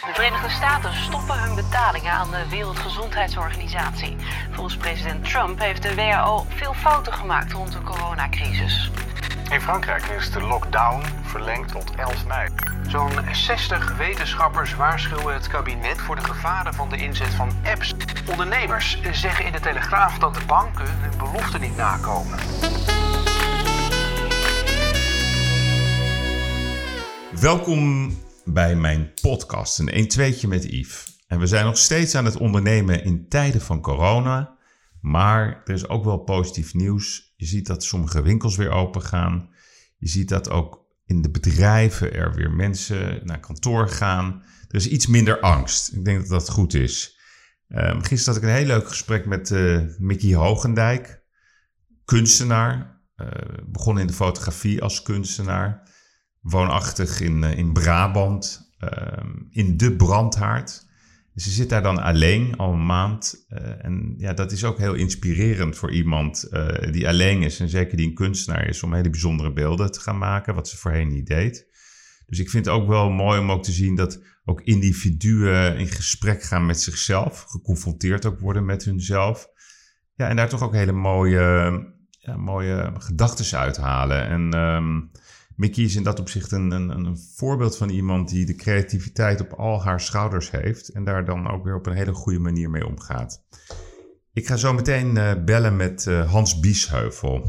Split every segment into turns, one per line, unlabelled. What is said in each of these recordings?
De Verenigde Staten stoppen hun betalingen aan de Wereldgezondheidsorganisatie. Volgens president Trump heeft de WHO veel fouten gemaakt rond de coronacrisis.
In Frankrijk is de lockdown verlengd tot 11 mei.
Zo'n 60 wetenschappers waarschuwen het kabinet voor de gevaren van de inzet van apps. Ondernemers zeggen in de Telegraaf dat de banken hun beloften niet nakomen.
Welkom bij mijn podcast, een 1 2 met Yves. En we zijn nog steeds aan het ondernemen in tijden van corona. Maar er is ook wel positief nieuws. Je ziet dat sommige winkels weer open gaan. Je ziet dat ook in de bedrijven er weer mensen naar kantoor gaan. Er is iets minder angst. Ik denk dat dat goed is. Um, gisteren had ik een heel leuk gesprek met uh, Mickey Hogendijk, kunstenaar. Uh, begon in de fotografie als kunstenaar. Woonachtig in, uh, in Brabant, ehm, in de brandhaard. Dus ze zit daar dan alleen al een maand. Uh, en ja, dat is ook heel inspirerend voor iemand uh, die alleen is. En zeker die een kunstenaar is om hele bijzondere beelden te gaan maken, wat ze voorheen niet deed. Dus ik vind het ook wel mooi om ook te zien dat ook individuen in gesprek gaan met zichzelf. Geconfronteerd ook worden met hunzelf. Ja, en daar toch ook hele mooie, ja, mooie gedachten uithalen. En um, Mickey is in dat opzicht een, een, een, voorbeeld van iemand die de creativiteit op al haar schouders heeft en daar dan ook weer op een hele goede manier mee omgaat. Ik ga zo meteen uh, bellen met uh, Hans Biesheuvel.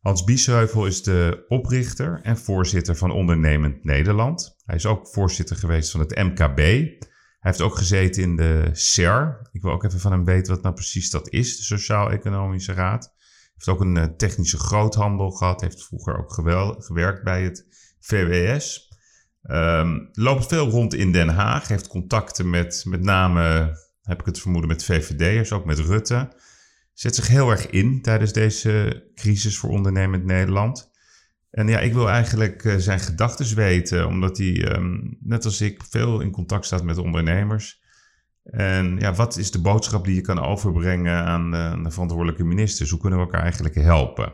Hans Biesheuvel is de oprichter en voorzitter van Ondernemend Nederland. Hij is ook voorzitter geweest van het MKB. Hij heeft ook gezeten in de SER. Ik wil ook even van hem weten wat nou precies dat is, de Sociaal-Economische Raad heeft ook een uh, technische groothandel gehad. Heeft vroeger ook gewerkt bij het VWS. Um, loopt veel rond in Den Haag. Heeft contacten met met name, heb ik het vermoeden, met VVD'ers, ook met Rutte. Zet zich heel erg in tijdens deze crisis voor ondernemend Nederland. En ja, ik wil eigenlijk uh, zijn gedachten weten, omdat hij, um, net als ik, veel in contact staat met ondernemers. En ja, wat is de boodschap die je kan overbrengen aan de, de, verantwoordelijke ministers? Hoe kunnen we elkaar eigenlijk helpen?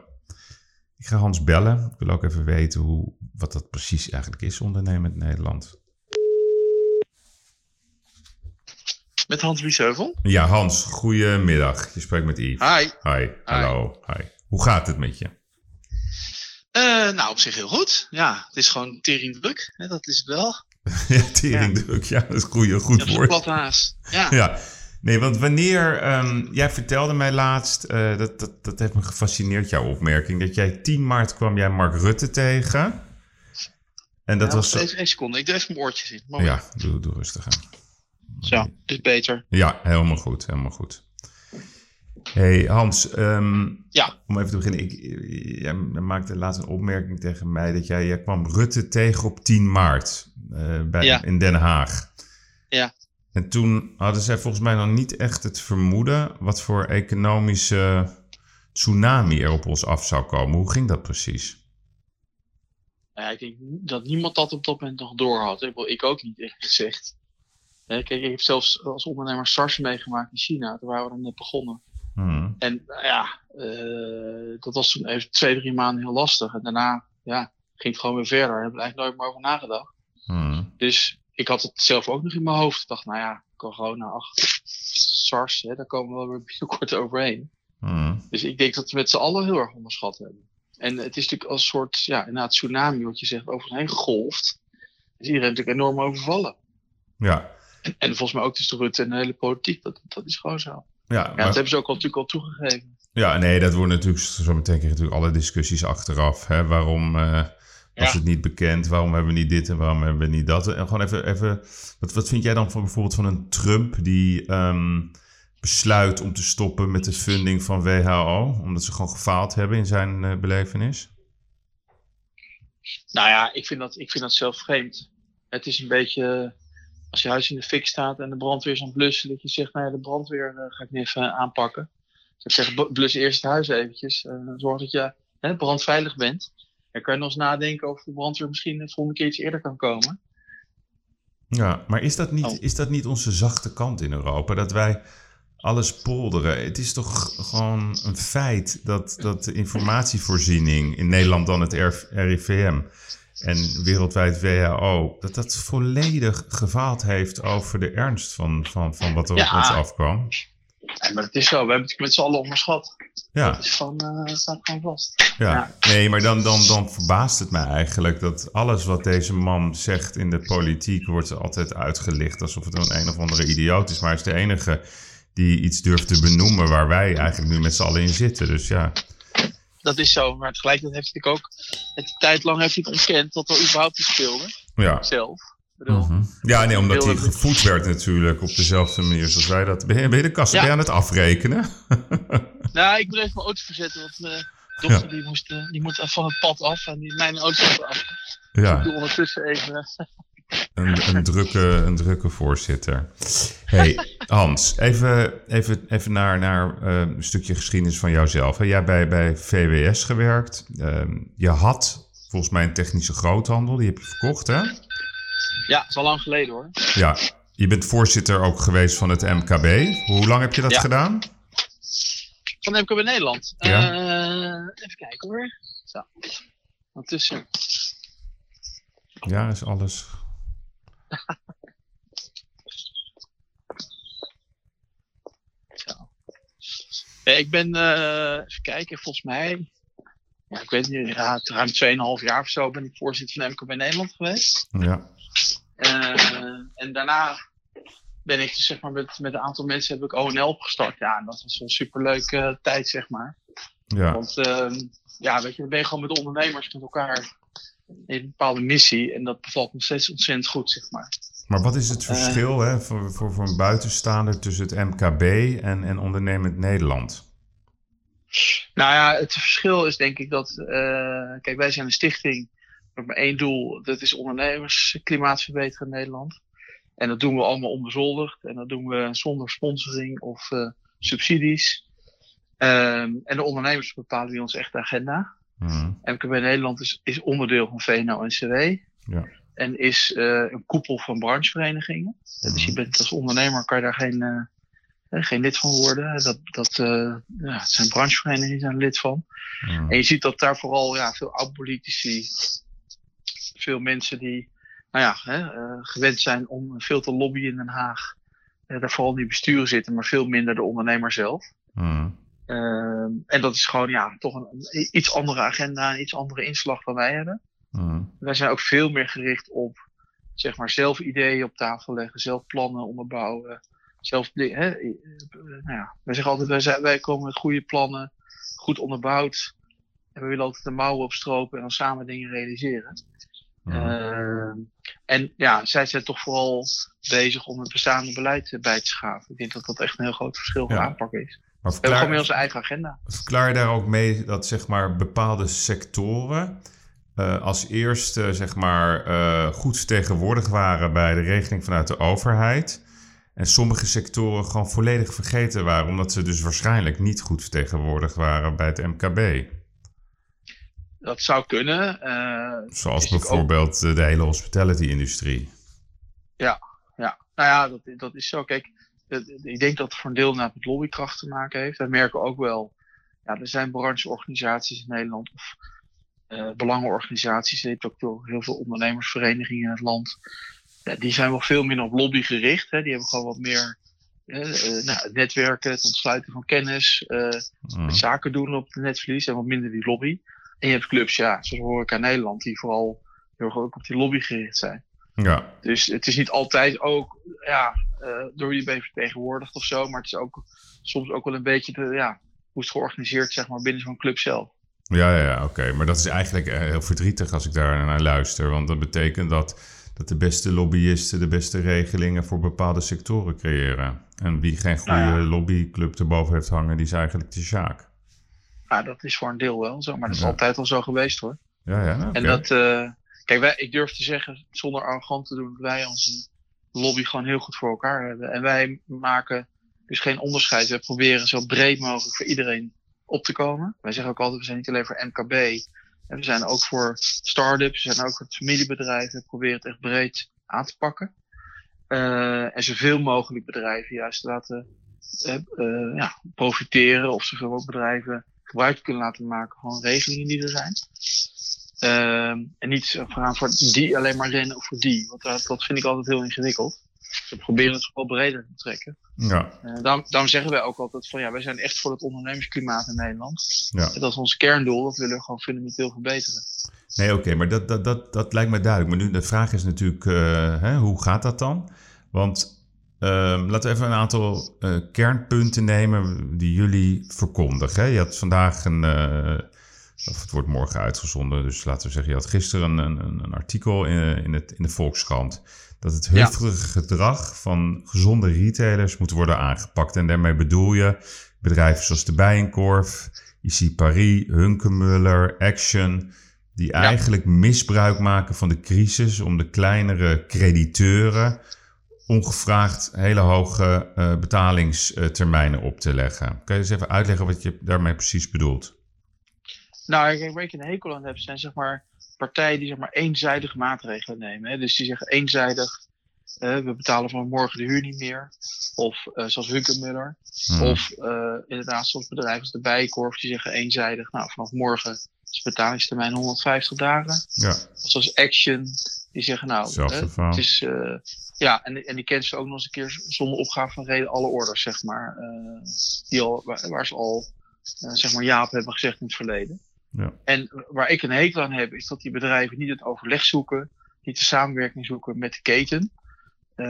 Ik ga Hans bellen. Ik wil ook even weten hoe, wat dat precies eigenlijk is, ondernemen in Nederland.
Met Hans Biesheuvel?
Ja, Hans, goedemiddag. Je spreekt met Yves.
Hi.
Hi, hallo. Hi. Hoe gaat het met je?
Uh, nou, op zich heel goed. Ja, het is gewoon teringdruk. Hè, dat is het wel.
ja, teringdruk. Ja. ja, dat is goeie, goed
ja,
woord.
plat haast. Ja.
ja. Nee, want wanneer... Um, jij vertelde mij laatst, uh, dat, dat, dat heeft me gefascineerd, jouw opmerking, dat jij 10 maart kwam jij Mark Rutte tegen. En dat
ja,
was...
Even één seconde, ik doe even mijn oortjes in. Moment.
Ja, doe, doe rustig aan.
Zo, dit is beter.
Ja, helemaal goed, helemaal goed. Hey Hans, um,
ja.
om even te beginnen. Ik, jij maakte laatst een opmerking tegen mij dat jij, jij kwam Rutte tegen op 10 maart uh, bij,
ja.
in Den Haag.
Ja.
En toen hadden zij volgens mij nog niet echt het vermoeden wat voor economische tsunami er op ons af zou komen. Hoe ging dat precies?
Ja, ik denk dat niemand dat op dat moment nog door had. Ik, ook niet, eerlijk gezegd. Kijk, ik heb zelfs als ondernemer SARS meegemaakt in China. Daar waren we net begonnen.
Hmm.
En ja, uh, dat was toen even twee, drie maanden heel lastig. En daarna ja, ging het gewoon weer verder. Daar heb ik eigenlijk nooit meer over nagedacht.
Hmm.
Dus ik had het zelf ook nog in mijn hoofd. Ik dacht, nou ja, corona, ach, SARS, hè, daar komen we wel weer binnenkort overheen.
Hmm.
Dus ik denk dat we met z'n allen heel erg onderschat hebben. En het is natuurlijk als een soort, ja, inderdaad tsunami, wat je zegt, over ons heen gegolfd. Is iedereen natuurlijk enorm overvallen.
Ja.
En, en volgens mij ook dus de Rutte en de hele politiek, dat, dat is gewoon zo.
Ja,
ja, dat hebben ze ook al, natuurlijk al toegegeven.
Ja, nee, dat wordt natuurlijk, zo meteen krijg je natuurlijk alle discussies achteraf. Hè? Waarom uh, was
Ja.
het niet bekend? Waarom hebben we niet dit en waarom hebben we niet dat? En gewoon even, even wat, wat vind jij dan van bijvoorbeeld van een Trump die ehm, besluit om te stoppen met de funding van WHO? Omdat ze gewoon gefaald hebben in zijn eh, belevenis?
Nou ja, ik vind, dat, ik vind dat zelf vreemd. Het is een beetje als je huis in de fik staat en de brandweer is aan het blussen, dat je zegt, nou ja, de brandweer uh, ga ik nu even aanpakken. Dus ik zeg, blus eerst het huis eventjes. Uh, zorg dat je hè, brandveilig bent. Dan kan je nog eens nadenken of de brandweer misschien de volgende keer iets eerder kan komen.
Ja, maar is dat niet,
Oh.
is dat niet onze zachte kant in Europa? Dat wij alles polderen. Het is toch gewoon een feit dat, dat de informatievoorziening in Nederland dan het RIVM en wereldwijd WHO, dat dat volledig gefaald heeft over de ernst van, van, van wat er
Ja.
op ons afkwam.
Ja, maar het is zo, we hebben het met z'n allen onderschat.
Ja.
Het is gewoon, eh, staat gewoon vast.
Ja,
Ja.
nee, maar dan, dan, dan verbaast het mij eigenlijk dat alles wat deze man zegt in de politiek wordt altijd uitgelicht alsof het een een of andere idioot is. Maar hij is de enige die iets durft te benoemen waar wij eigenlijk nu met z'n allen in zitten. Dus ja,
Dat is zo, maar tegelijkertijd heeft hij ook... Het tijd lang heeft hij het ontkend dat er überhaupt iets speelde.
ja.
Zelf.
Mhm. Ja, nee, omdat hij gevoed werd natuurlijk op dezelfde manier zoals wij dat. Ben je, ben je de kast
Ja.
ben je aan het afrekenen?
Nou, ik moet even mijn auto verzetten, want mijn dochter die, moest, eh, die moet van het pad af en die, mijn auto moet af. Dus ik
Ja,
doe ondertussen even...
een, een, drukke, een drukke voorzitter. hey, Hans, even, even, even naar, naar eh, een stukje geschiedenis van jouzelf. Jij hebt bij, bij VWS gewerkt. Ehm, je had volgens mij een technische groothandel, die heb je verkocht, hè?
Ja, het is al lang geleden hoor.
Ja. Je bent voorzitter ook geweest van het MKB. Hoe lang heb je dat
Ja.
gedaan?
Van MKB Nederland.
Ja.
Eh, even kijken hoor. Zo. Ondertussen.
Ja, is alles.
Ja, ik ben, eh, even kijken, volgens mij, ja, ik weet niet, ja, ruim 2,5 jaar of zo ben ik voorzitter van MKB Nederland geweest.
Ja.
Eh, en daarna ben ik zeg maar, met, met een aantal mensen heb ik ONL opgestart. Ja, en dat was een superleuke tijd, zeg maar.
Ja.
Want ehm, ja, weet je, dan ben je gewoon met de ondernemers met elkaar in een bepaalde missie. En dat bevalt nog steeds ontzettend goed, zeg maar.
Maar wat is het
Eh.
verschil hè, voor, voor, voor een buitenstaander tussen het MKB en, en ondernemend Nederland?
Nou ja, het verschil is denk ik dat, eh, kijk, wij zijn een stichting met maar één doel, dat is ondernemersklimaat verbeteren in Nederland. En dat doen we allemaal onbezoldigd en dat doen we zonder sponsoring of eh, subsidies. Ehm, en de ondernemers bepalen wie ons echt de agenda.
Mhm.
MKB Nederland is, is onderdeel van VNO-NCW.
Ja.
En is eh, een koepel van brancheverenigingen. Dus je bent als ondernemer kan je daar geen, eh, eh, geen lid van worden. Dat, dat eh, ja, het zijn brancheverenigingen, die zijn lid van.
Mhm.
En je ziet dat daar vooral ja, veel oud-politici, veel mensen die nou ja, hè, gewend zijn om veel te lobbyen in Den Haag, daar vooral in die besturen zitten, maar veel minder de ondernemer zelf.
Mhm.
Ehm, en dat is gewoon ja, toch een, iets andere agenda, een iets andere inslag dan wij hebben.
Mhm.
Wij zijn ook veel meer gericht op zeg maar, zelf ideeën op tafel leggen, zelf plannen onderbouwen. Zelf, hè, eh, nou ja, wij zeggen altijd, wij, zijn, wij komen met goede plannen, goed onderbouwd. En we willen altijd de mouwen opstropen en dan samen dingen realiseren.
Mhm.
Ehm, en ja, zij zijn toch vooral bezig om het bestaande beleid eh, bij te schaven. Ik denk dat dat echt een heel groot verschil van
Ja.
aanpak is.
Maar
We hebben gewoon meer
verklaar,
onze eigen agenda.
verklaar je daar ook mee dat zeg maar, bepaalde sectoren eh, als eerste zeg maar, eh, goed vertegenwoordigd waren bij de regeling vanuit de overheid. En sommige sectoren gewoon volledig vergeten waren, omdat ze dus waarschijnlijk niet goed vertegenwoordigd waren bij het MKB.
Dat zou kunnen. eh,
Zoals
ook-
bijvoorbeeld de hele hospitality-industrie.
Ja, nou ja, dat, dat is zo. Kijk, ik denk dat het voor een deel met lobbykracht te maken heeft. We merken ook wel, ja, er zijn brancheorganisaties in Nederland of eh, belangenorganisaties. Je hebt ook heel veel ondernemersverenigingen in het land. Ja, die zijn wel veel minder op lobby gericht. Hè. Die hebben gewoon wat meer eh, eh, nou, netwerken, het ontsluiten van kennis, het zaken doen op het netvlies en wat minder die lobby. En je hebt clubs, ja, zoals Horeca Nederland, die vooral heel erg ook op die lobby gericht zijn.
Ja,
Dus het is niet altijd ook ja, eh, door jullie ben vertegenwoordigd of zo, maar het is ook soms ook wel een beetje de, ja, hoe het georganiseerd zeg maar, binnen zo'n club zelf.
ja, ja, ja oké. Maar dat is eigenlijk eh, heel verdrietig als ik daar naar luister. Want dat betekent dat, dat de beste lobbyisten de beste regelingen voor bepaalde sectoren creëren. En wie geen goede
Nou ja.
lobbyclub erboven heeft hangen, die is eigenlijk de Sjaak.
Ja, dat is voor een deel wel zo, maar dat is
Ja.
altijd al zo geweest hoor.
Ja, ja.
En dat, eh, kijk, wij, ik durf te zeggen, zonder arrogant te doen, wij onze lobby gewoon heel goed voor elkaar hebben. En wij maken dus geen onderscheid. We proberen zo breed mogelijk voor iedereen op te komen. Wij zeggen ook altijd, we zijn niet alleen voor MKB. En we zijn ook voor start-ups, we zijn ook voor familiebedrijven. We proberen het echt breed aan te pakken. Eh, en zoveel mogelijk bedrijven juist laten eh, eh, ja, profiteren. Of zoveel mogelijk bedrijven gebruik kunnen laten maken van regelingen die er zijn. Ehm, en niet gaan voor die alleen maar rennen of voor die. Want dat, dat vind ik altijd heel ingewikkeld. We proberen het wel breder te trekken.
Ja,
Eh, daarom, daarom zeggen wij ook altijd van ja, wij zijn echt voor het ondernemersklimaat in Nederland.
ja.
Dat is ons kerndoel, dat willen we gewoon fundamenteel verbeteren.
Nee, oké, maar dat, dat, dat, dat lijkt mij duidelijk. Maar nu de vraag is natuurlijk, eh, hè, hoe gaat dat dan? Want ehm, laten we even een aantal eh, kernpunten nemen die jullie verkondigen. hè. Je had vandaag een, eh, of het wordt morgen uitgezonden, dus laten we zeggen, je had gisteren een, een, een artikel in, in, het, in de Volkskrant. Dat het
Ja.
heftige gedrag van gezonde retailers moet worden aangepakt. En daarmee bedoel je bedrijven zoals de Bijenkorf, IC Paris, Hunkemuller, Action die eigenlijk misbruik maken van de crisis om de kleinere crediteuren ongevraagd hele hoge eh, betalingstermijnen op te leggen. Kan je eens even uitleggen wat je daarmee precies bedoelt?
Nou, kijk, waar ik een hekel aan heb, zijn zeg maar partijen die zeg maar eenzijdige maatregelen nemen. Hè? Dus die zeggen eenzijdig, we betalen van morgen de huur niet meer. Of eh, zoals Hunkemuller.
Hmm.
Of eh, inderdaad, soms bedrijven als de Bijenkorf, die zeggen eenzijdig, nou vanaf morgen is de betalingstermijn 150 dagen.
Ja,
Of zoals Action, die zeggen nou, hè, het is, eh, ja, en, en die kennen ze ook nog eens een keer zonder opgave van reden alle orders, zeg maar. die al, waar, waar ze al, zeg maar, ja op hebben gezegd in het verleden.
Ja.
En waar ik een hekel aan heb, is dat die bedrijven niet het overleg zoeken, niet de samenwerking zoeken met de keten. eh,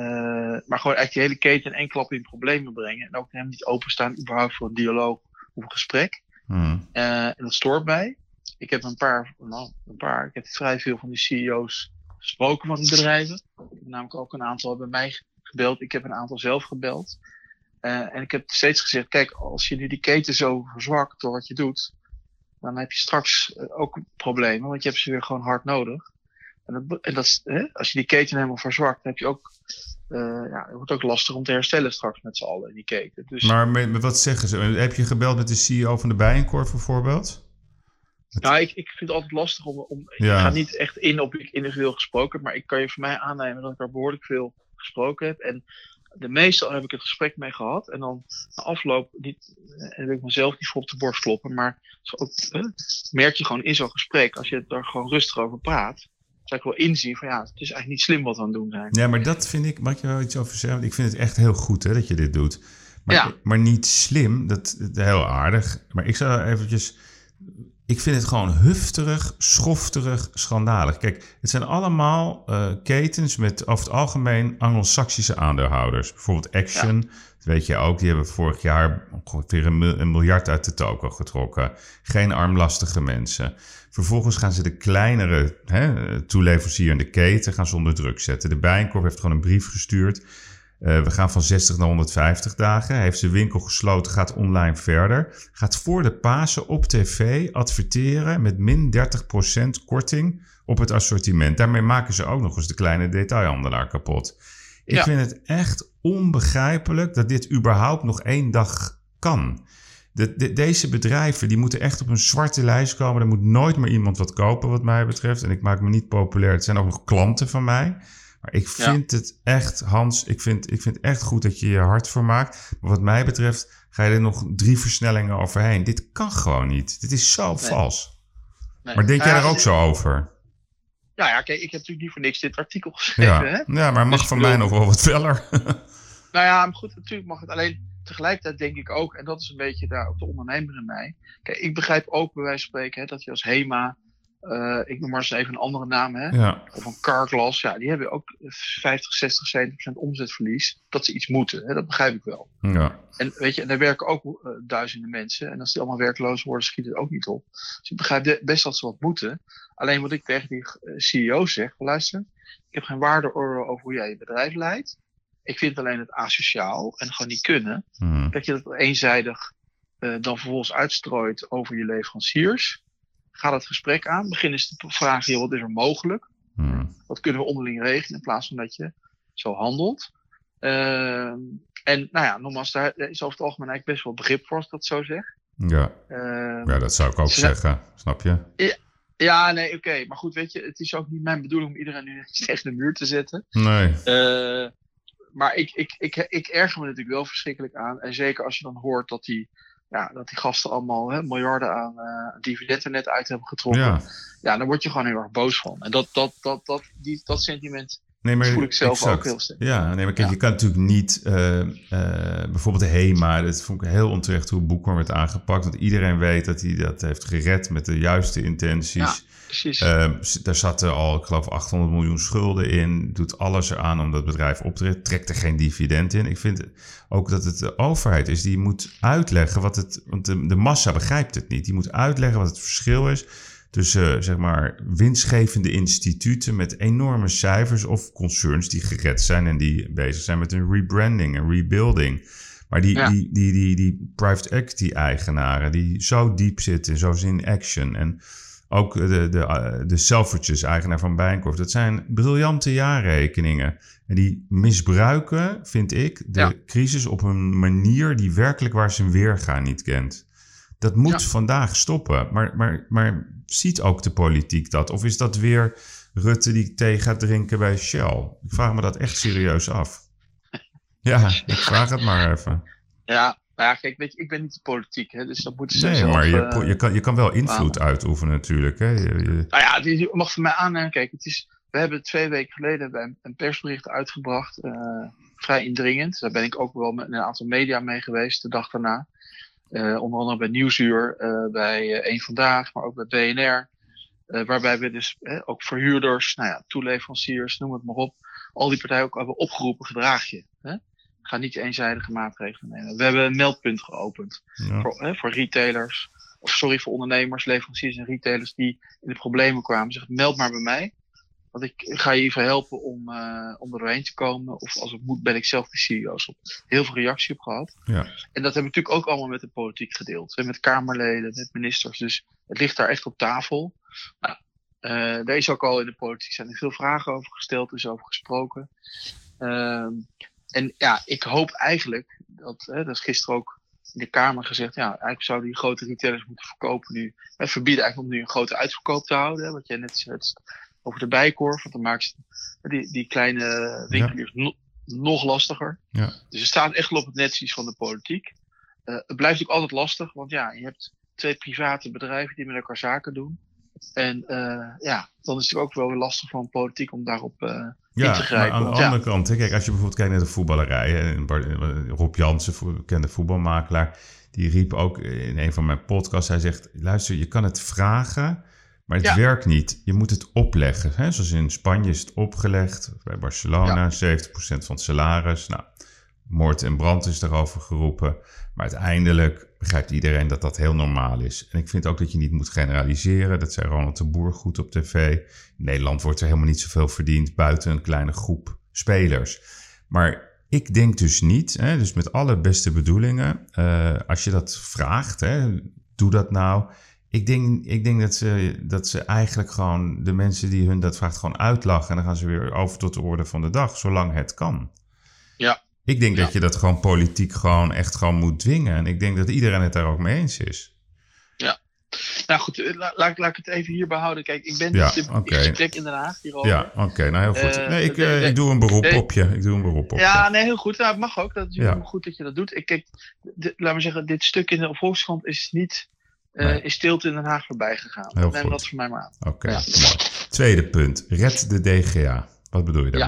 maar gewoon eigenlijk die hele keten in één klap in problemen brengen. En ook helemaal niet openstaan überhaupt voor een dialoog of een gesprek.
Hmm.
Eh, en dat stoort mij. Ik heb een paar, nou, een paar, ik heb vrij veel van die CEO's gesproken van die bedrijven. Namelijk ook een aantal bij mij gebeld. Ik heb een aantal zelf gebeld. Eh, en ik heb steeds gezegd, kijk, als je nu die keten zo verzwakt door wat je doet, dan heb je straks eh, ook problemen, want je hebt ze weer gewoon hard nodig. En, dat, en dat, hè, als je die keten helemaal verzwakt, dan heb je ook, eh, ja, het wordt ook lastig om te herstellen straks met z'n allen in die keten. Dus
Maar met, wat zeggen ze? Heb je gebeld met de CEO van de Bijenkorf bijvoorbeeld?
Nou, ik, ik vind het altijd lastig om. om
Ja.
Ik ga niet echt in op ik individueel gesproken heb, maar ik kan je voor mij aannemen dat ik er behoorlijk veel gesproken heb. En de meeste heb ik het gesprek mee gehad. En dan na afloop, niet, eh, wil ik mezelf niet voor op de borst kloppen, maar ook, eh, merk je gewoon in zo'n gesprek, als je er gewoon rustig over praat, zou ik wel inzien van ja, het is eigenlijk niet slim wat we aan het doen zijn.
Ja, maar dat vind ik, mag je wel iets over zeggen? Want Ik vind het echt heel goed hè, dat je dit doet. Maar,
Ja.
maar niet slim, dat, dat is heel aardig. Maar ik zou eventjes... Ik vind het gewoon hufterig, schofterig, schandalig. Kijk, het zijn allemaal eh, ketens met over het algemeen Anglo-Saxische aandeelhouders. Bijvoorbeeld Action, dat weet je ook, die hebben vorig jaar ongeveer een, mil- een miljard uit de token getrokken. Geen armlastige mensen. Vervolgens gaan ze de kleinere hè, toeleverancier in de keten gaan ze onder druk zetten. De Bijenkorf heeft gewoon een brief gestuurd. Eh, we gaan van 60 naar 150 dagen. Hij heeft zijn winkel gesloten, gaat online verder. Gaat voor de Pasen op tv adverteren met min 30% korting op het assortiment. Daarmee maken ze ook nog eens de kleine detailhandelaar kapot. Ik
Ja.
vind het echt onbegrijpelijk dat dit überhaupt nog één dag kan. De, de- deze bedrijven die moeten echt op een zwarte lijst komen. Er moet nooit meer iemand wat kopen wat mij betreft. En ik maak me niet populair. Het zijn ook nog klanten van mij. Maar ik
Ja.
vind het echt, Hans, ik vind, ik vind echt goed dat je je hard voor maakt. Maar wat mij betreft ga je er nog drie versnellingen overheen. Dit kan gewoon niet. Dit is zo vals.
Nee.
Maar denk
Nou
jij
ja,
er ook zo over?
Ja, ja, kijk, ik heb natuurlijk niet voor niks dit artikel geschreven. Hè?
Ja, ja maar mag
Dus
van mij nog wel wat feller.
Nou ja, maar goed, natuurlijk mag het. Alleen tegelijkertijd denk ik ook, en dat is een beetje daar ook de ondernemer in mij. Kijk, ik begrijp ook bij wijze van spreken hè, dat je als HEMA, eh, ik noem maar eens even een andere naam, hè,
ja,
of een Carglass, ja, die hebben ook 50, 60, 70 procent omzetverlies. Dat ze iets moeten, hè, dat begrijp ik wel.
ja.
En weet je, en daar werken ook eh, duizenden mensen. En als die allemaal werkloos worden, schiet het ook niet op. Dus ik begrijp best dat ze wat moeten. Alleen wat ik tegen die eh, CEO zeg, luister, ik heb geen waardeoordeel over hoe jij je bedrijf leidt. Ik vind alleen het asociaal en gewoon niet kunnen
Hm.
dat je dat eenzijdig dan vervolgens uitstrooit over je leveranciers. Ga dat gesprek aan. Begin eens te vragen, wat is er mogelijk?
Hm.
Wat kunnen we onderling regelen in plaats van dat je zo handelt? Ehm, en nou ja, nogmaals, daar is over het algemeen eigenlijk best wel begrip voor als ik dat zo zeg.
Ja.
Ehm,
ja, dat zou ik ook
Ze zijn-
zeggen. Snap je?
ja, nee, oké. Maar goed, weet je, het is ook niet mijn bedoeling om iedereen nu tegen de muur te zetten.
Nee.
Eh, maar ik, ik, ik, ik erger me natuurlijk wel verschrikkelijk aan. En zeker als je dan hoort dat die ja, dat die gasten allemaal hè, miljarden aan uh, dividenden net uit hebben getrokken.
Ja.
Ja. dan word je gewoon heel erg boos van. En dat, dat, dat, dat, die, dat sentiment
Nee, maar
voel ik zelf
exact.
ook heel sterk.
Ja, nee, maar kijk,
Ja.
je kan natuurlijk niet, eh, eh, bijvoorbeeld de HEMA, dat vond ik heel onterecht hoe Boekman werd aangepakt, want iedereen weet dat hij dat heeft gered met de juiste intenties.
Precies.
Ehm, daar zaten al, ik geloof, 800 miljoen schulden in. Doet alles eraan om dat bedrijf op te redden. Trekt er geen dividend in. Ik vind ook dat het de overheid is die moet uitleggen wat het. Want de, de massa begrijpt het niet. Die moet uitleggen wat het verschil is tussen, eh, zeg maar, winstgevende instituten met enorme cijfers of concerns die gered zijn en die bezig zijn met een rebranding en rebuilding. Maar die,
Ja.
die, die, die, die private equity eigenaren die zo diep zitten, zo in action en ook de, de, eh, de Selfridges, eigenaar van Bijenkorf. Dat zijn briljante jaarrekeningen. En die misbruiken, vind ik, de
Ja.
crisis op een manier die werkelijk waar zijn weerga niet kent. Dat moet
Ja.
vandaag stoppen. Maar, maar, maar ziet ook de politiek dat? Of is dat weer Rutte die thee gaat drinken bij Shell? Ik vraag me dat echt serieus af. Ja, ik vraag het maar even.
ja, maar ja, kijk, weet je, ik ben niet politiek, hè, dus dat moeten ze
Nee,
zelf...
maar je,
eh,
je, kan, je kan wel invloed uitoefenen natuurlijk. Hè? Je- je-
Nou ja, die je mag van mij aannemen. Kijk, het is, we hebben twee weken geleden een, persbericht uitgebracht. eh, vrij indringend. Daar ben ik ook wel met een aantal media mee geweest de dag daarna. Eh, onder andere bij Nieuwsuur, bij Eén Vandaag, maar ook bij BNR. Waarbij we dus ook verhuurders, nou ja, toeleveranciers, noem het maar op. Al die partijen ook hebben opgeroepen, gedraag je. Ga niet eenzijdige maatregelen nemen. We hebben een meldpunt geopend
ja.
voor, hè, voor retailers, of sorry, voor ondernemers, leveranciers en retailers die in de problemen kwamen. Zeg, meld maar bij mij. Want ik ga je even helpen om, eh, om er doorheen te komen. Of als het moet, ben ik zelf de CEO's op. Heel veel reactie op gehad.
Ja.
En dat hebben we natuurlijk ook allemaal met de politiek gedeeld. Hè, Met Kamerleden, met ministers. Dus het ligt daar echt op tafel. Nou, eh, daar is ook al in de politiek zijn er veel vragen over gesteld, er is over gesproken. Ehm, en ja, ik hoop eigenlijk, dat, hè, dat is gisteren ook in de Kamer gezegd, ja, eigenlijk zouden die grote retailers moeten verkopen nu. Hè, verbieden eigenlijk om nu een grote uitverkoop te houden. Hè, wat jij net zei over de bijkorf, want dan maakt ze die, die kleine winkeliers no- nog lastiger.
Ja.
Dus het staat echt op het netvlies van de politiek. Eh, het blijft ook altijd lastig, want ja, je hebt twee private bedrijven die met elkaar zaken doen. En eh, ja, dan is het ook wel weer lastig van politiek om daarop eh, in te grijpen.
aan de
ja,
andere kant, hè, kijk, als je bijvoorbeeld kijkt naar de voetballerij, hè, en Bart- eh, Rob Jansen, bekende voetbalmakelaar, die riep ook in een van mijn podcasts, hij zegt, luister, je kan het vragen, maar het
Ja.
werkt niet. Je moet het opleggen. Hè? Zoals in Spanje is het opgelegd, bij Barcelona, 70% van het salaris. Nou, moord en brand is daarover geroepen. Maar uiteindelijk begrijpt iedereen dat dat heel normaal is. En ik vind ook dat je niet moet generaliseren. Dat zei Ronald de Boer goed op tv. Nederland wordt er helemaal niet zoveel verdiend buiten een kleine groep spelers. Maar ik denk dus niet, hè, dus met alle beste bedoelingen, eh, als je dat vraagt, hè, doe dat nou. Ik denk, ik denk dat, ze, dat ze eigenlijk gewoon de mensen die hun dat vraagt gewoon uitlachen. En dan gaan ze weer over tot de orde van de dag, zolang het kan.
Ja.
Ik denk
Ja.
dat je dat gewoon politiek gewoon echt gewoon moet dwingen. En ik denk dat iedereen het daar ook mee eens is.
Nou goed, eh, la- laat, laat ik het even hier behouden. Kijk, ik ben
Ja,
dus in
oké.
gesprek in Den Haag hierover.
Ja, oké, nou heel goed.
Eh,
nee, ik,
de-
eh,
de-
ik doe een beroep
de-
op je. Ik doe een beroep op
Ja, nee, heel goed. Nou, het mag ook. Dat is
Ja.
goed dat je dat doet. Ik, kijk, laat maar zeggen, dit stuk in de Volkskrant is niet
Nee.
in stilte in Den Haag voorbij gegaan.
Heel
Neem
goed.
dat voor mij maar aan.
Oké,
Ja.
mooi. Tweede punt. Red de DGA. Wat bedoel je
Ja.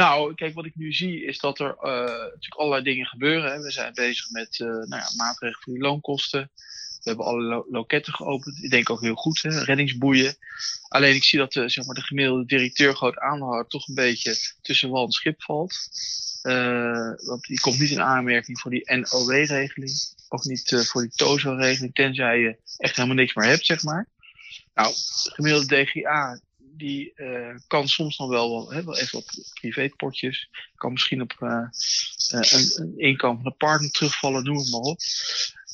Nou, kijk, wat ik nu zie is dat er eh, natuurlijk allerlei dingen gebeuren. We zijn bezig met eh, nou ja, maatregelen voor die loonkosten. We hebben alle lo- loketten geopend. Ik denk ook heel goed, hè, reddingsboeien. Alleen ik zie dat de, zeg maar, de gemiddelde directeur, groot aandeelhouder, toch een beetje tussen wal en schip valt. Eh, want die komt niet in aanmerking voor die NOW-regeling. Ook niet eh, voor die TOZO-regeling, tenzij je echt helemaal niks meer hebt, zeg maar. Nou, de gemiddelde DGA, die eh, kan soms nog wel, wel, even op privépotjes. Kan misschien op eh, eh, een, inkomen van een partner terugvallen, noem het maar op.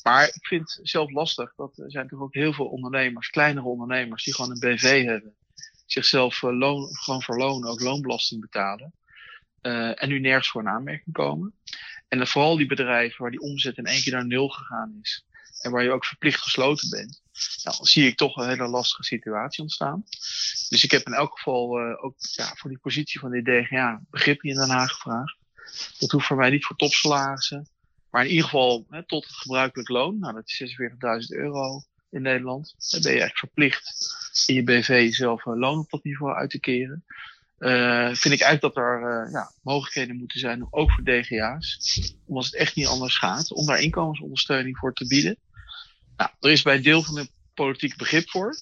Maar ik vind het zelf lastig. Dat er zijn natuurlijk ook heel veel ondernemers, kleinere ondernemers, die gewoon een BV hebben. Zichzelf gewoon voor ook loonbelasting betalen. en nu nergens voor een aanmerking komen. En dan vooral die bedrijven waar die omzet in één keer naar nul gegaan is. En waar je ook verplicht gesloten bent. Nou, zie ik toch een hele lastige situatie ontstaan. Dus ik heb in elk geval eh, ook ja, voor die positie van de DGA begrip in Den Haag gevraagd. Dat hoeft voor mij niet voor topsalarissen. Maar in ieder geval hè, tot het gebruikelijk loon, nou dat is 46.000 euro in Nederland. Dan ben je eigenlijk verplicht in je BV zelf een loon op dat niveau uit te keren. Uh, vind ik eigenlijk dat er ja, mogelijkheden moeten zijn, ook voor DGA's, omdat het echt niet anders gaat, om daar inkomensondersteuning voor te bieden. Nou, er is bij een deel van de politiek begrip voor.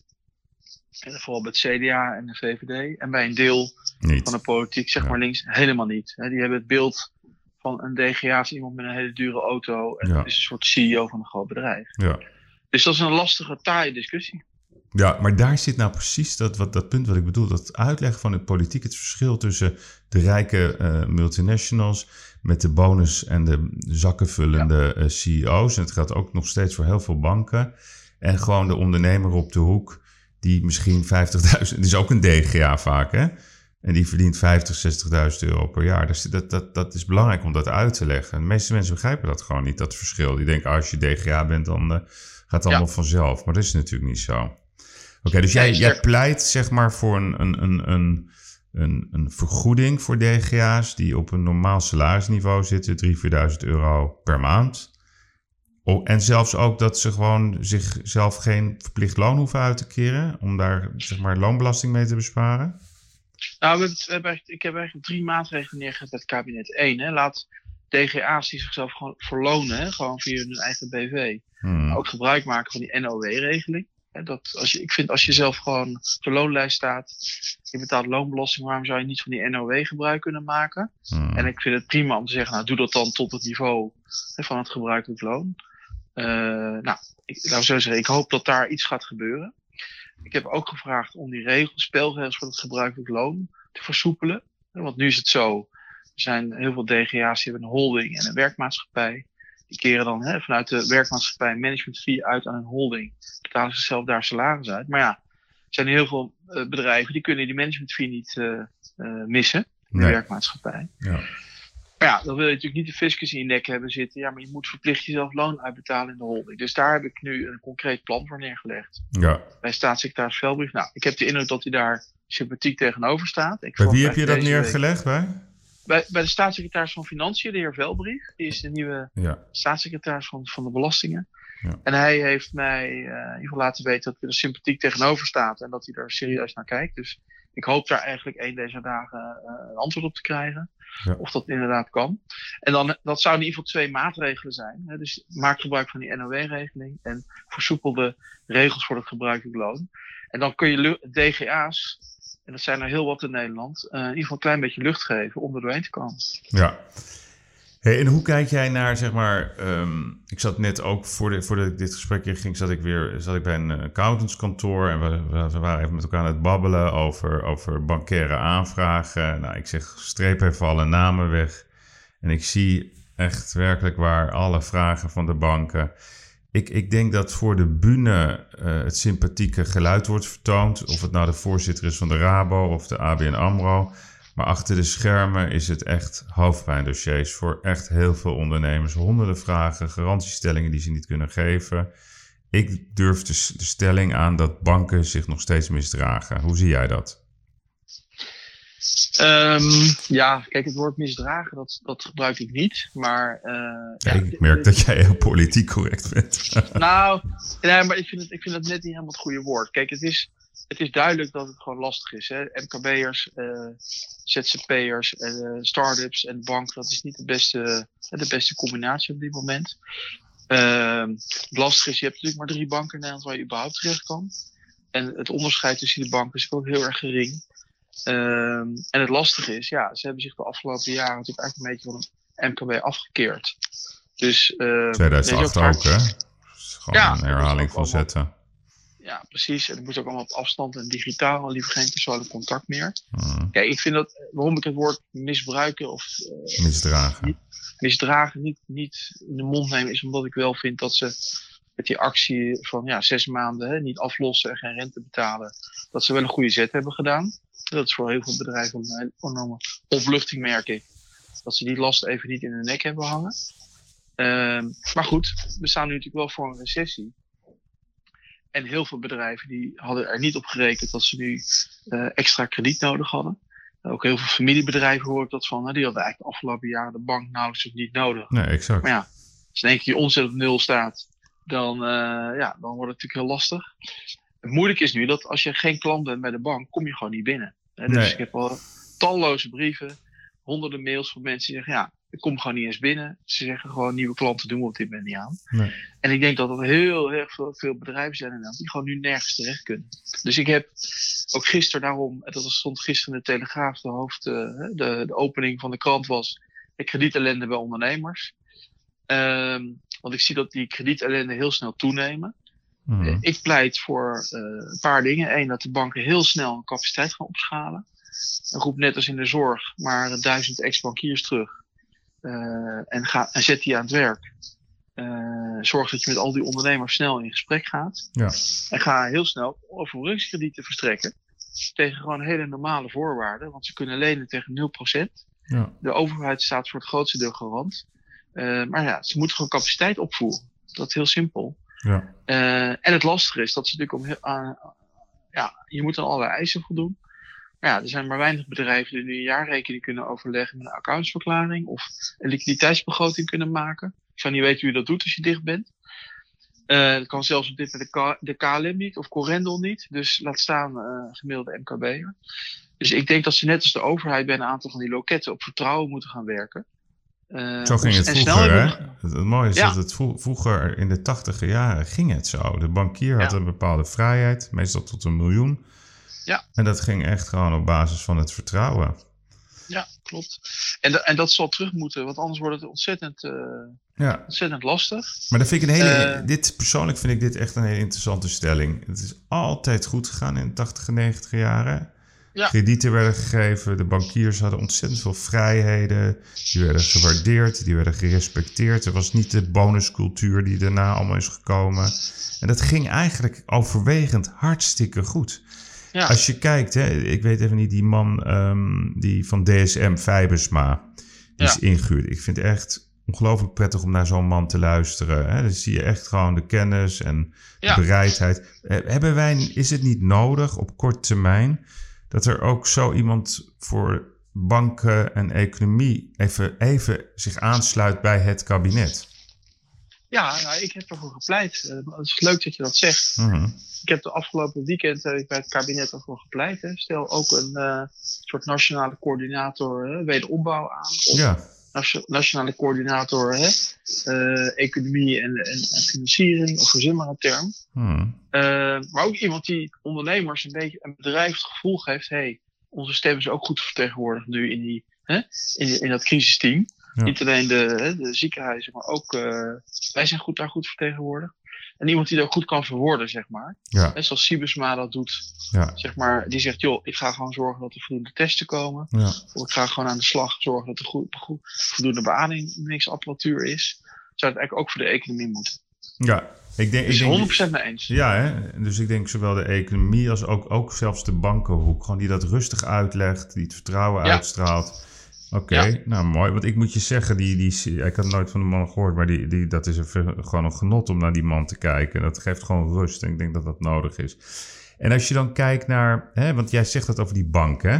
En vooral bij het CDA en de VVD. En bij een deel
Niet.
van de politiek, zeg
Ja.
maar links, helemaal niet. Die hebben het beeld van een DGA als iemand met een hele dure auto. En
Ja.
is een soort CEO van een groot bedrijf.
Ja.
Dus dat is een lastige, taaie discussie.
Ja, maar daar zit nou precies dat, wat, dat punt wat ik bedoel. Dat uitleggen van de politiek, het verschil tussen de rijke eh, multinationals met de bonus en de zakkenvullende eh, CEO's. En het geldt ook nog steeds voor heel veel banken. En gewoon de ondernemer op de hoek, die misschien 50.000, die is ook een DGA vaak hè. En die verdient 50, 60.000 euro per jaar. Dus dat, dat, dat is belangrijk om dat uit te leggen. De meeste mensen begrijpen dat gewoon niet, dat verschil. Die denken, als je DGA bent, dan eh, gaat het allemaal vanzelf. Maar dat is natuurlijk niet zo. Oké, dus jij, pleit zeg maar voor een, een, een, een, een, een vergoeding voor DGA's die op een normaal salarisniveau zitten, 3.000, 4.000 euro per maand. Oh, en zelfs ook dat ze gewoon zichzelf geen verplicht loon hoeven uit te keren om daar zeg maar loonbelasting mee te besparen.
Nou, we hebben, ik heb eigenlijk drie maatregelen neergezet het kabinet. Eén, hè, laat DGA's die zichzelf gewoon verlonen, hè, gewoon via hun eigen BV,
Hmm.
ook gebruik maken van die NOW-regeling. Dat als je, ik vind als je zelf gewoon op de loonlijst staat, je betaalt loonbelasting, waarom zou je niet van die NOW gebruik kunnen maken?
Hmm.
En ik vind het prima om te zeggen, nou doe dat dan tot het niveau hè, van het gebruikelijk loon. Eh, nou, ik, laten we zo zeggen, ik hoop dat daar iets gaat gebeuren. Ik heb ook gevraagd om die regels, spelregels voor het gebruikelijk loon te versoepelen. Want nu is het zo, er zijn heel veel DGA's die hebben een holding en een werkmaatschappij. Die keren dan hè, vanuit de werkmaatschappij management fee uit aan een holding. Betalen ze zelf daar salaris uit. Maar ja, er zijn heel veel eh, bedrijven die kunnen die management fee niet eh, eh, missen. In de werkmaatschappij.
Ja.
Maar ja, dan wil je natuurlijk niet de fiscus in je nek hebben zitten. Ja, maar je moet verplicht jezelf loon uitbetalen in de holding. Dus daar heb ik nu een concreet plan voor neergelegd.
ja.
Bij staatssecretaris Velbrief. Nou, ik heb de indruk dat hij daar sympathiek tegenover staat. Ik
Bij wie heb je dat neergelegd bij?
Bij, bij de staatssecretaris van Financiën, de heer Velbrief. Die is de nieuwe
Ja.
staatssecretaris van, van de belastingen.
Ja.
En hij heeft mij eh, in ieder geval laten weten dat hij er sympathiek tegenover staat. En dat hij er serieus naar kijkt. Dus ik hoop daar eigenlijk een deze dagen eh, een antwoord op te krijgen.
Ja.
Of dat inderdaad kan. En dan, dat zouden in ieder geval twee maatregelen zijn. Hè? Dus maak gebruik van die NOW-regeling. En versoepel de regels voor het gebruikelijk loon. En dan kun je DGA's, en dat zijn er heel wat in Nederland, eh, in ieder geval een klein beetje lucht geven om er doorheen te komen.
Ja. Hey, en hoe kijk jij naar, zeg maar, ehm, ik zat net ook, voordat voor ik dit gesprek in ging, zat ik weer zat ik bij een accountantskantoor en we, we, we waren even met elkaar aan het babbelen over, over bankaire aanvragen. Nou, ik zeg, streep even alle namen weg. En ik zie echt werkelijk waar alle vragen van de banken. Ik, ik denk dat voor de bühne eh, het sympathieke geluid wordt vertoond. Of het nou de voorzitter is van de Rabo of de ABN AMRO. Maar achter de schermen is het echt hoofdpijndossiers voor echt heel veel ondernemers. Honderden vragen, garantiestellingen die ze niet kunnen geven. Ik durf de, stelling aan dat banken zich nog steeds misdragen. Hoe zie jij dat?
Ehm, ja, kijk, het woord misdragen, dat, dat gebruik ik niet. Maar. eh, ja,
ik merk dat jij heel politiek correct bent.
Nou, nee, maar ik vind, het, ik vind het net niet helemaal het goede woord. Kijk, het is, het is duidelijk dat het gewoon lastig is. Hè? MKB'ers, eh, ZZP'ers, eh start-ups en de bank, dat is niet de beste, de beste combinatie op dit moment. Ehm, het lastige is, je hebt natuurlijk maar drie banken in Nederland waar je überhaupt terecht kan. En het onderscheid tussen die banken is ook heel erg gering. Ehm, en het lastige is, ja, ze hebben zich de afgelopen jaren natuurlijk eigenlijk een beetje van een MKB afgekeerd. Dus, eh,
2008
er is
ook, hè? Gewoon
Ja,
een herhaling van
allemaal-
zetten.
Ja, precies. En het moet ook allemaal op afstand en digitaal, en liever geen persoonlijk contact meer.
Mm,
Kijk, ik vind dat, waarom ik het woord misbruiken of eh,
misdragen.
misdragen niet, niet in de mond neem, is omdat ik wel vind dat ze met die actie van ja, zes maanden hè, niet aflossen en geen rente betalen, dat ze wel een goede zet hebben gedaan. Dat is voor heel veel bedrijven een enorme opluchting, merk ik. Dat ze die last even niet in hun nek hebben hangen. Ehm, maar goed, we staan nu natuurlijk wel voor een recessie. En heel veel bedrijven die hadden er niet op gerekend dat ze nu eh, extra krediet nodig hadden. Ook heel veel familiebedrijven hoor ik dat van. Nou, die hadden eigenlijk de afgelopen jaren de bank nauwelijks of niet nodig.
Nee, exact.
Maar ja, Als in één keer je omzet op nul staat, dan, eh, ja, dan wordt het natuurlijk heel lastig. Het moeilijke is nu dat als je geen klant bent bij de bank, kom je gewoon niet binnen. Hè, dus
Nee.
ik heb al talloze brieven, honderden mails van mensen die zeggen, ja, ik kom gewoon niet eens binnen. Ze zeggen gewoon, nieuwe klanten doen we op dit moment niet aan.
Nee.
En ik denk dat er heel erg veel, veel bedrijven zijn in Nederland die gewoon nu nergens terecht kunnen. Dus ik heb ook gisteren daarom, dat stond gisteren in de Telegraaf, de hoofd, eh, de, de opening van de krant was, de kredietellende bij ondernemers. Ehm, want ik zie dat die kredietellende heel snel toenemen.
Mhm.
Eh, Ik pleit voor eh, een paar dingen. Eén, dat de banken heel snel hun capaciteit gaan opschalen. Een groep net als in de zorg, maar duizend ex-bankiers terug. Eh, en, ga, en zet die aan het werk. Zorg dat je met al die ondernemers snel in gesprek gaat.
Ja.
En ga heel snel overbrugingskredieten verstrekken. Tegen gewoon hele normale voorwaarden. Want ze kunnen lenen tegen 0%.
Ja.
De overheid staat voor het grootste deel garant. Maar ja, ze moeten gewoon capaciteit opvoeren. Dat is heel simpel.
Ja.
Eh, en het lastige is dat ze natuurlijk om aan, ja, je moet aan allerlei eisen voldoen. Maar ja, er zijn maar weinig bedrijven die nu een jaarrekening kunnen overleggen met een accountsverklaring of een liquiditeitsbegroting kunnen maken. Ik zou niet weten hoe je dat doet als je dicht bent. Eh dat kan zelfs op dit moment de, de KLM niet of Corendon niet. Dus laat staan eh gemiddelde MKB'er. Dus ik denk dat ze net als de overheid bij een aantal van die loketten op vertrouwen moeten gaan werken. Eh,
Zo ging het
en
vroeger, hè? Het, het mooie is
Ja.
dat het vro- vroeger in de tachtiger jaren ging het zo. De bankier had
Ja.
een bepaalde vrijheid, meestal tot een miljoen.
Ja.
En dat ging echt gewoon op basis van het vertrouwen.
Ja, klopt. En, da- en dat zal terug moeten, want anders wordt het ontzettend, eh,
Ja,
ontzettend lastig.
maar dat vind ik een hele.
Eh.
dit, persoonlijk vind ik dit echt een hele interessante stelling. Het is altijd goed gegaan in de 80 90 jaren.
Ja.
Kredieten werden gegeven, de bankiers hadden ontzettend veel vrijheden. Die werden gewaardeerd, die werden gerespecteerd. Er was niet de bonuscultuur die daarna allemaal is gekomen. En dat ging eigenlijk overwegend hartstikke goed.
Ja,
Als je kijkt, hè, ik weet even niet, die man ehm, die van DSM, Fijbersma, die
Ja.
is ingehuurd. Ik vind het echt ongelooflijk prettig om naar zo'n man te luisteren. Hè. Dan zie je echt gewoon de kennis en de bereidheid. Eh, Hebben wij, is het niet nodig op korte termijn dat er ook zo iemand voor banken en economie even, even zich aansluit bij het kabinet?
ja nou, ik heb ervoor gepleit. Eh, het is leuk dat je dat zegt.
Mhm.
Ik heb de afgelopen weekend ik bij het kabinet ervoor gepleit. Hè. Stel ook een eh, soort nationale coördinator wederopbouw aan. Of
Ja,
nationale coördinator hè, eh, economie en, en, en financiering, of verzin maar een term.
Mhm.
Eh, maar ook iemand die ondernemers een beetje een bedrijf het gevoel geeft: hey, onze stem is ook goed vertegenwoordigd nu in, die, hè, in, in dat crisisteam.
Ja.
Niet alleen de ziekenhuizen, maar ook eh, wij zijn goed, daar goed vertegenwoordigd. En iemand die dat goed kan verwoorden, zeg maar.
ja,
Hè, zoals Sibusma dat doet,
ja,
zeg maar. Die zegt: joh, ik ga gewoon zorgen dat er voldoende testen komen.
ja.
Of ik ga gewoon aan de slag zorgen dat er goed, goed, voldoende beademingsapparatuur is. Zou het eigenlijk ook voor de economie moeten.
ja. Ik denk, ik denk,
100% mee eens.
Ja, hè? dus ik denk zowel de economie als ook, ook zelfs de bankenhoek. Gewoon die dat rustig uitlegt, die het vertrouwen
Ja.
uitstraalt. Oké,
Ja.
nou mooi. Want ik moet je zeggen, die, die, ik had nooit van de man gehoord, maar die, die, dat is een, gewoon een genot om naar die man te kijken. Dat geeft gewoon rust en ik denk dat dat nodig is. En als je dan kijkt naar, hè, want jij zegt dat over die bank, hè?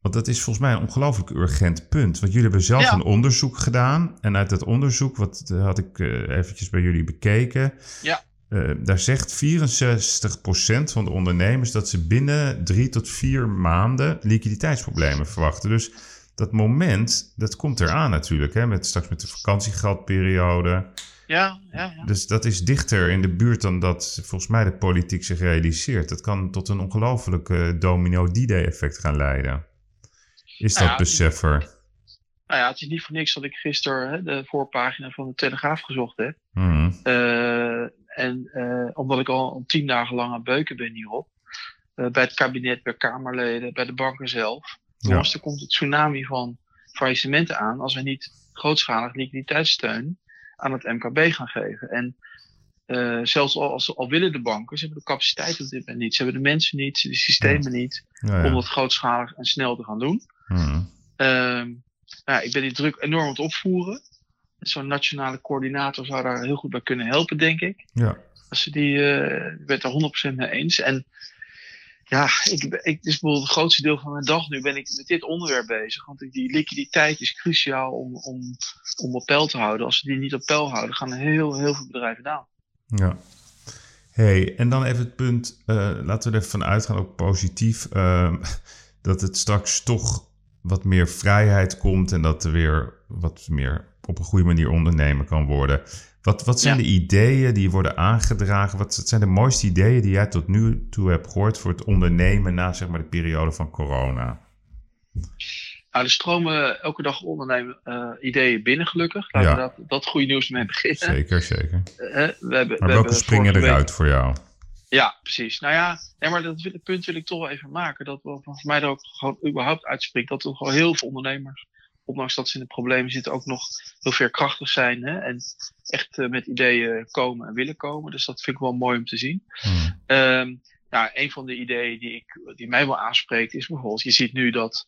Want dat is volgens mij een ongelooflijk urgent punt. Want jullie hebben zelf
Ja.
een onderzoek gedaan. En uit dat onderzoek, wat eh, had ik eh, eventjes bij jullie bekeken.
Ja.
Eh, daar zegt 64% van de ondernemers dat ze binnen drie tot vier maanden liquiditeitsproblemen verwachten. Dus dat moment, dat komt eraan natuurlijk. Hè, met, straks met de vakantiegeldperiode.
Ja, ja, ja.
Dus dat is dichter in de buurt dan dat volgens mij de politiek zich realiseert. Dat kan tot een ongelooflijk eh, domino-D-Day-effect gaan leiden. Is
Nou
dat
ja,
besef er?
Nou ja, het is niet voor niks dat ik gisteren hè, de voorpagina van de Telegraaf gezocht heb.
Mhm.
Eh, en eh, omdat ik al, al tien dagen lang aan beuken ben hierop. eh, bij het kabinet, bij Kamerleden, bij de banken zelf.
Ja.
Er komt een tsunami van faillissementen aan als we niet grootschalig liquiditeitssteun aan het MKB gaan geven. En eh, zelfs al, als, al willen de banken, ze hebben de capaciteit op dit moment niet. Ze hebben de mensen niet, de systemen niet,
Ja, ja.
om dat grootschalig en snel te gaan doen.
Mhm.
Ehm, nou, ik ben die druk enorm aan het opvoeren. Zo'n nationale coördinator zou daar heel goed bij kunnen helpen, denk ik.
ja.
Als ze die, eh, ik ben het er 100% mee eens. En Ja, ik, ik, is bijvoorbeeld het grootste deel van mijn dag nu ben ik met dit onderwerp bezig. Want die liquiditeit is cruciaal om, om, om op peil te houden. Als ze die niet op peil houden, gaan heel, heel veel bedrijven down.
Ja. Hey, en dan even het punt, uh, laten we er even uitgaan, ook positief, uh, dat het straks toch wat meer vrijheid komt en dat er weer wat meer op een goede manier ondernemen kan worden. Wat, wat zijn de ideeën die worden aangedragen? Wat zijn de mooiste ideeën die jij tot nu toe hebt gehoord voor het ondernemen na zeg maar, de periode van corona?
Nou, er stromen elke dag ondernemen uh, ideeën binnen, gelukkig. Laten ja. we dat, dat goede nieuws mee beginnen.
Zeker, zeker.
Uh, we hebben,
maar we welke springen eruit voor jou?
Ja, precies. Nou ja, nee, maar dat punt wil ik toch wel even maken. Dat we, voor mij er ook gewoon überhaupt uitspreekt dat er gewoon heel veel ondernemers ondanks dat ze in de problemen zitten, ook nog heel veerkrachtig zijn. Hè? En echt uh, met ideeën komen en willen komen. Dus dat vind ik wel mooi om te zien. Um, nou, een van de ideeën die, ik, die mij wel aanspreekt is bijvoorbeeld, je ziet nu dat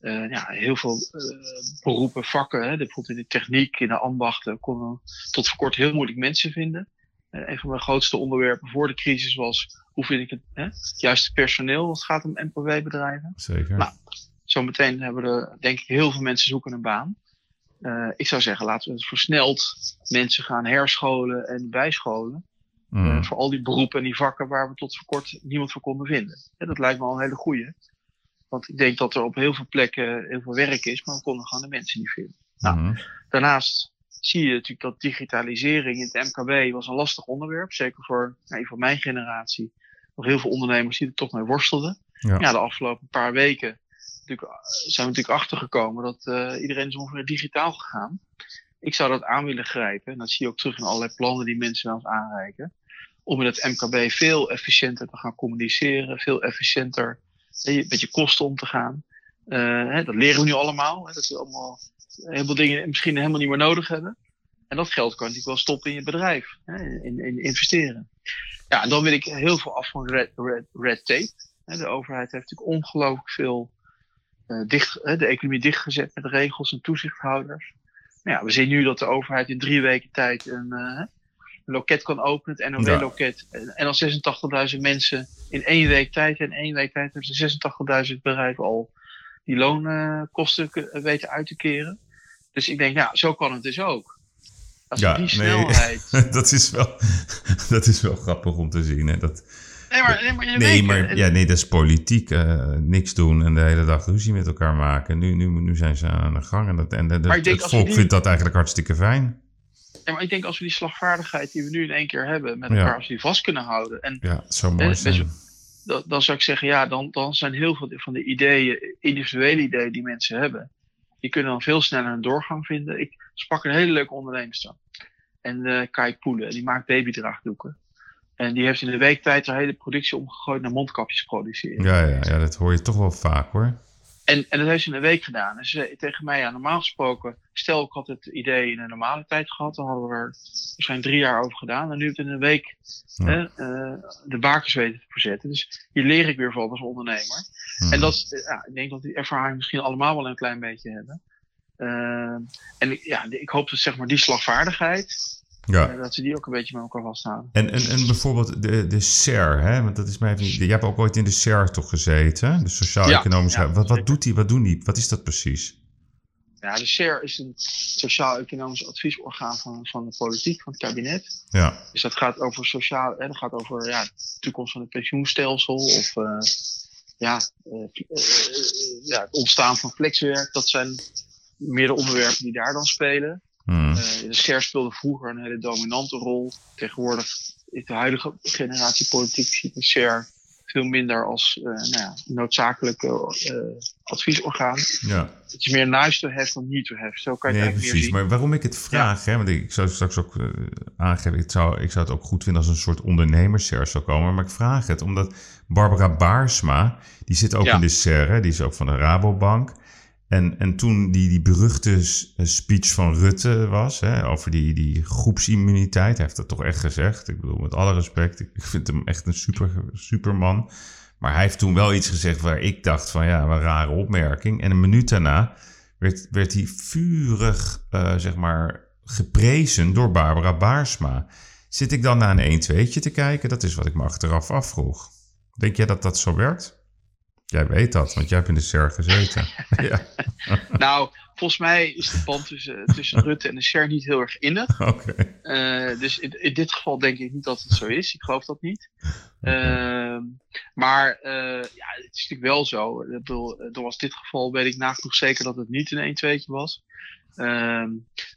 uh, ja, heel veel uh, beroepen, vakken, hè, bijvoorbeeld in de techniek, in de ambachten, konden tot voor kort heel moeilijk mensen vinden. Uh, een van mijn grootste onderwerpen voor de crisis was, hoe vind ik het, hè, het juiste personeel als het gaat om MPW-bedrijven.
Zeker.
Nou, Zometeen hebben er, denk ik, heel veel mensen zoeken een baan. Uh, ik zou zeggen, laten we versneld mensen gaan herscholen en bijscholen.
Mm.
Uh, voor al die beroepen en die vakken waar we tot voor kort niemand voor konden vinden. En dat lijkt me al een hele goeie. Want ik denk dat er op heel veel plekken heel veel werk is, maar we konden gewoon de mensen niet vinden. Nou,
Mm.
daarnaast zie je natuurlijk dat digitalisering in het MKB was een lastig onderwerp. Zeker voor nou, van mijn generatie. Nog heel veel ondernemers die er toch mee worstelden.
Ja.
ja de afgelopen paar weken natuurlijk, zijn we natuurlijk achtergekomen dat uh, iedereen is ongeveer digitaal gegaan. Ik zou dat aan willen grijpen. En dat zie je ook terug in allerlei plannen die mensen bij ons aanreiken. Om in het MKB veel efficiënter te gaan communiceren. Veel efficiënter met je kosten om te gaan. Hè, dat leren we nu allemaal. Hè, dat we allemaal heel veel dingen misschien helemaal niet meer nodig hebben. En dat geld kan natuurlijk wel stoppen in je bedrijf. Hè, in, in investeren. Ja, en dan wil ik heel veel af van red, red, red tape. De overheid heeft natuurlijk ongelooflijk veel dicht, uh, de economie dichtgezet met regels en toezichthouders. Nou ja, we zien nu dat de overheid in drie weken tijd een, een loket kan openen, het NOW-loket. Ja. En al 86.000 mensen in één week tijd. En één week tijd hebben 86.000 bedrijven al die loonkosten weten uit te keren. Dus ik denk, ja, zo kan het dus ook. Als
ja,
die
nee,
snelheid.
dat, is wel, dat is wel grappig om te zien. Hè? Dat,
Nee, maar, nee, maar, je
nee,
weet
maar
het.
ja, nee, dat is politiek. uh, niks doen en de hele dag ruzie met elkaar maken. Nu, nu, nu zijn ze aan de gang en, dat, en de, de, het volk
die-
vindt dat eigenlijk hartstikke fijn.
Ja, maar ik denk als we die slagvaardigheid die we nu in één keer hebben met
Ja.
elkaar, als we die vast kunnen houden. En
Ja, zou mooi
Eh,
zijn.
best dan, dan zou ik zeggen, ja, dan, dan zijn heel veel van de ideeën, individuele ideeën die mensen hebben, die kunnen dan veel sneller een doorgang vinden. Ik sprak een hele leuke onderneemster. En eh Kai Poelen, die maakt babydraagdoeken. En die heeft in een week tijd haar hele productie omgegooid naar mondkapjes produceren.
Ja, ja, ja, dat hoor je toch wel vaak hoor.
En, en dat heeft ze in een week gedaan. En ze tegen mij, ja, normaal gesproken, stel ik had het idee in een normale tijd gehad, dan hadden we er waarschijnlijk drie jaar over gedaan. En nu heb ik in een week
Ja.
hè, eh, de bakens weten te verzetten. Dus hier leer ik weer van als ondernemer.
Hm.
En dat, eh, ja, ik denk dat die ervaring misschien allemaal wel een klein beetje hebben. Eh, en ja, ik hoop dat zeg maar die slagvaardigheid,
ja.
eh, dat ze die ook een beetje met elkaar vasthouden.
En, en, en bijvoorbeeld de, de SER, hè? want dat is mij even. Jij hebt ook ooit in de SER toch gezeten? De Sociaal-Economische...
Ja, ja,
wat, wat doet die? Wat doen die? Wat is dat precies?
Ja, de SHARE is een sociaal-economisch adviesorgaan van, van de politiek, van het kabinet.
Ja,
Dus dat gaat over sociaal, hè, dat gaat over ja, de toekomst van het pensioenstelsel of eh, ja, eh, ja, het ontstaan van flexwerk. Dat zijn meerdere onderwerpen die daar dan spelen.
Hm.
Eh, de SER speelde vroeger een hele dominante rol. Tegenwoordig in de huidige generatie politiek ziet de SER veel minder als eh, nou ja, een noodzakelijke eh, adviesorgaan.
ja.
Het is meer nice to have dan need to have. Zo kan je
Nee,
het eigenlijk meer
precies.
zien.
Maar waarom ik het vraag, hè, want ik zou straks ook aangeven, ik zou, ik zou het ook goed vinden als een soort ondernemers-SER zou komen. Maar ik vraag het omdat Barbara Baarsma, die zit ook
Ja.
in de SER, hè, die is ook van de Rabobank. En, en toen die, die beruchte eh, speech van Rutte was, hè, over die, die groepsimmuniteit, hij heeft dat toch echt gezegd. Ik bedoel, met alle respect, ik, ik vind hem echt een super, superman. Maar hij heeft toen wel iets gezegd waar ik dacht van ja, wat een rare opmerking. En een minuut daarna werd, werd hij vurig, eh, zeg maar, geprezen door Barbara Baarsma. Zit ik dan naar een 1-2'tje te kijken? Dat is wat ik me achteraf afvroeg. Denk jij dat dat zo werkt? Jij weet dat, want jij hebt in de SER gezeten. ja.
Nou, volgens mij is de band tussen, tussen Rutte en de SER niet heel erg innig.
Oké.
Eh, dus in, in dit geval denk ik niet dat het zo is. Ik geloof dat niet. Ehm, maar eh, ja, het is natuurlijk wel zo. Ik bedoel, eh, was dit geval weet ik nagenoeg zeker dat het niet een 1 2 was. Ehm,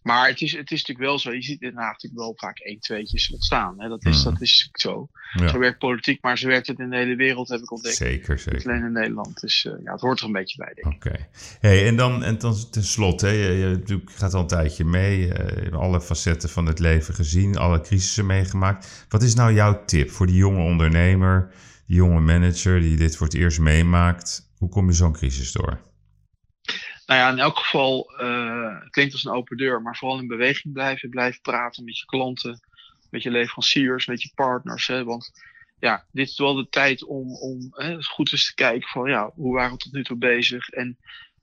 maar het is, het is natuurlijk wel zo. Je ziet inderdaad natuurlijk wel vaak 1 2 ontstaan. Hè? Dat, is,
Mhm.
dat is zo.
Ja.
Zo werkt politiek, maar zo werkt het in de hele wereld, heb ik ontdekt.
Zeker,
Niet
zeker.
alleen in Nederland. Dus eh, ja, het hoort er een beetje bij, denk ik.
Oké. Hey, en dan, en dan tenslotte, hè, je, gaat al een tijdje mee, eh, alle facetten van het leven gezien, alle crisissen meegemaakt. Wat is nou jouw tip voor die jonge ondernemer, die jonge manager die dit voor het eerst meemaakt? Hoe kom je zo'n crisis door?
Nou ja, in elk geval, het klinkt als een open deur, maar vooral in beweging blijven. Blijf praten met je klanten, met je leveranciers, met je partners. Hè, want ja, dit is wel de tijd om, om hè, goed eens te kijken van ja, hoe waren we tot nu toe bezig en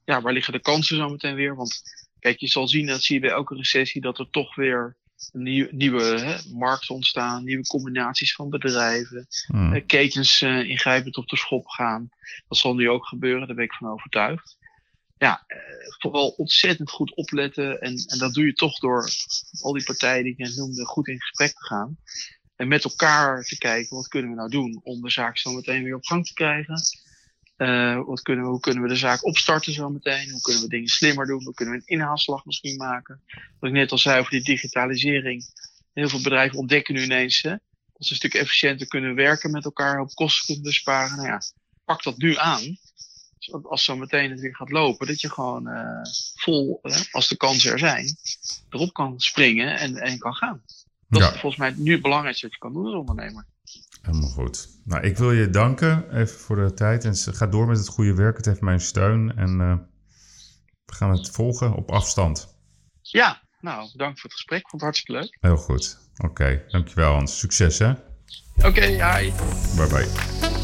ja, waar liggen de kansen zo meteen weer? Want kijk, je zal zien, dat zie je bij elke recessie, dat er toch weer nieuw, nieuwe hè, markten ontstaan, nieuwe combinaties van bedrijven,
Hmm.
eh, ketens eh, ingrijpend op de schop gaan. Dat zal nu ook gebeuren, daar ben ik van overtuigd. Ja, eh, vooral ontzettend goed opletten. En, en dat doe je toch door al die partijen die net noemde goed in gesprek te gaan. En met elkaar te kijken, wat kunnen we nou doen om de zaak zo meteen weer op gang te krijgen. Eh, wat kunnen we, hoe kunnen we de zaak opstarten zo meteen? Hoe kunnen we dingen slimmer doen? Hoe kunnen we een inhaalslag misschien maken? Wat ik net al zei over die digitalisering. Heel veel bedrijven ontdekken nu ineens hè, dat ze een stuk efficiënter kunnen werken met elkaar, op kosten kunnen besparen. Nou ja, pak dat nu aan. Als zo meteen het weer gaat lopen, dat je gewoon eh, vol, als de kansen er zijn, erop kan springen en, en kan gaan. Dat
Ja.
is volgens mij nu het belangrijkste wat je kan doen als ondernemer.
Helemaal goed. Nou, ik wil je danken even voor de tijd. En ga door met het goede werk. Het heeft mijn steun. En eh, we gaan het volgen op afstand.
Ja, nou, bedankt voor het gesprek. Vond het hartstikke leuk.
Heel goed. Oké, dankjewel Hans. Succes hè.
Oké, hi.
Bye bye.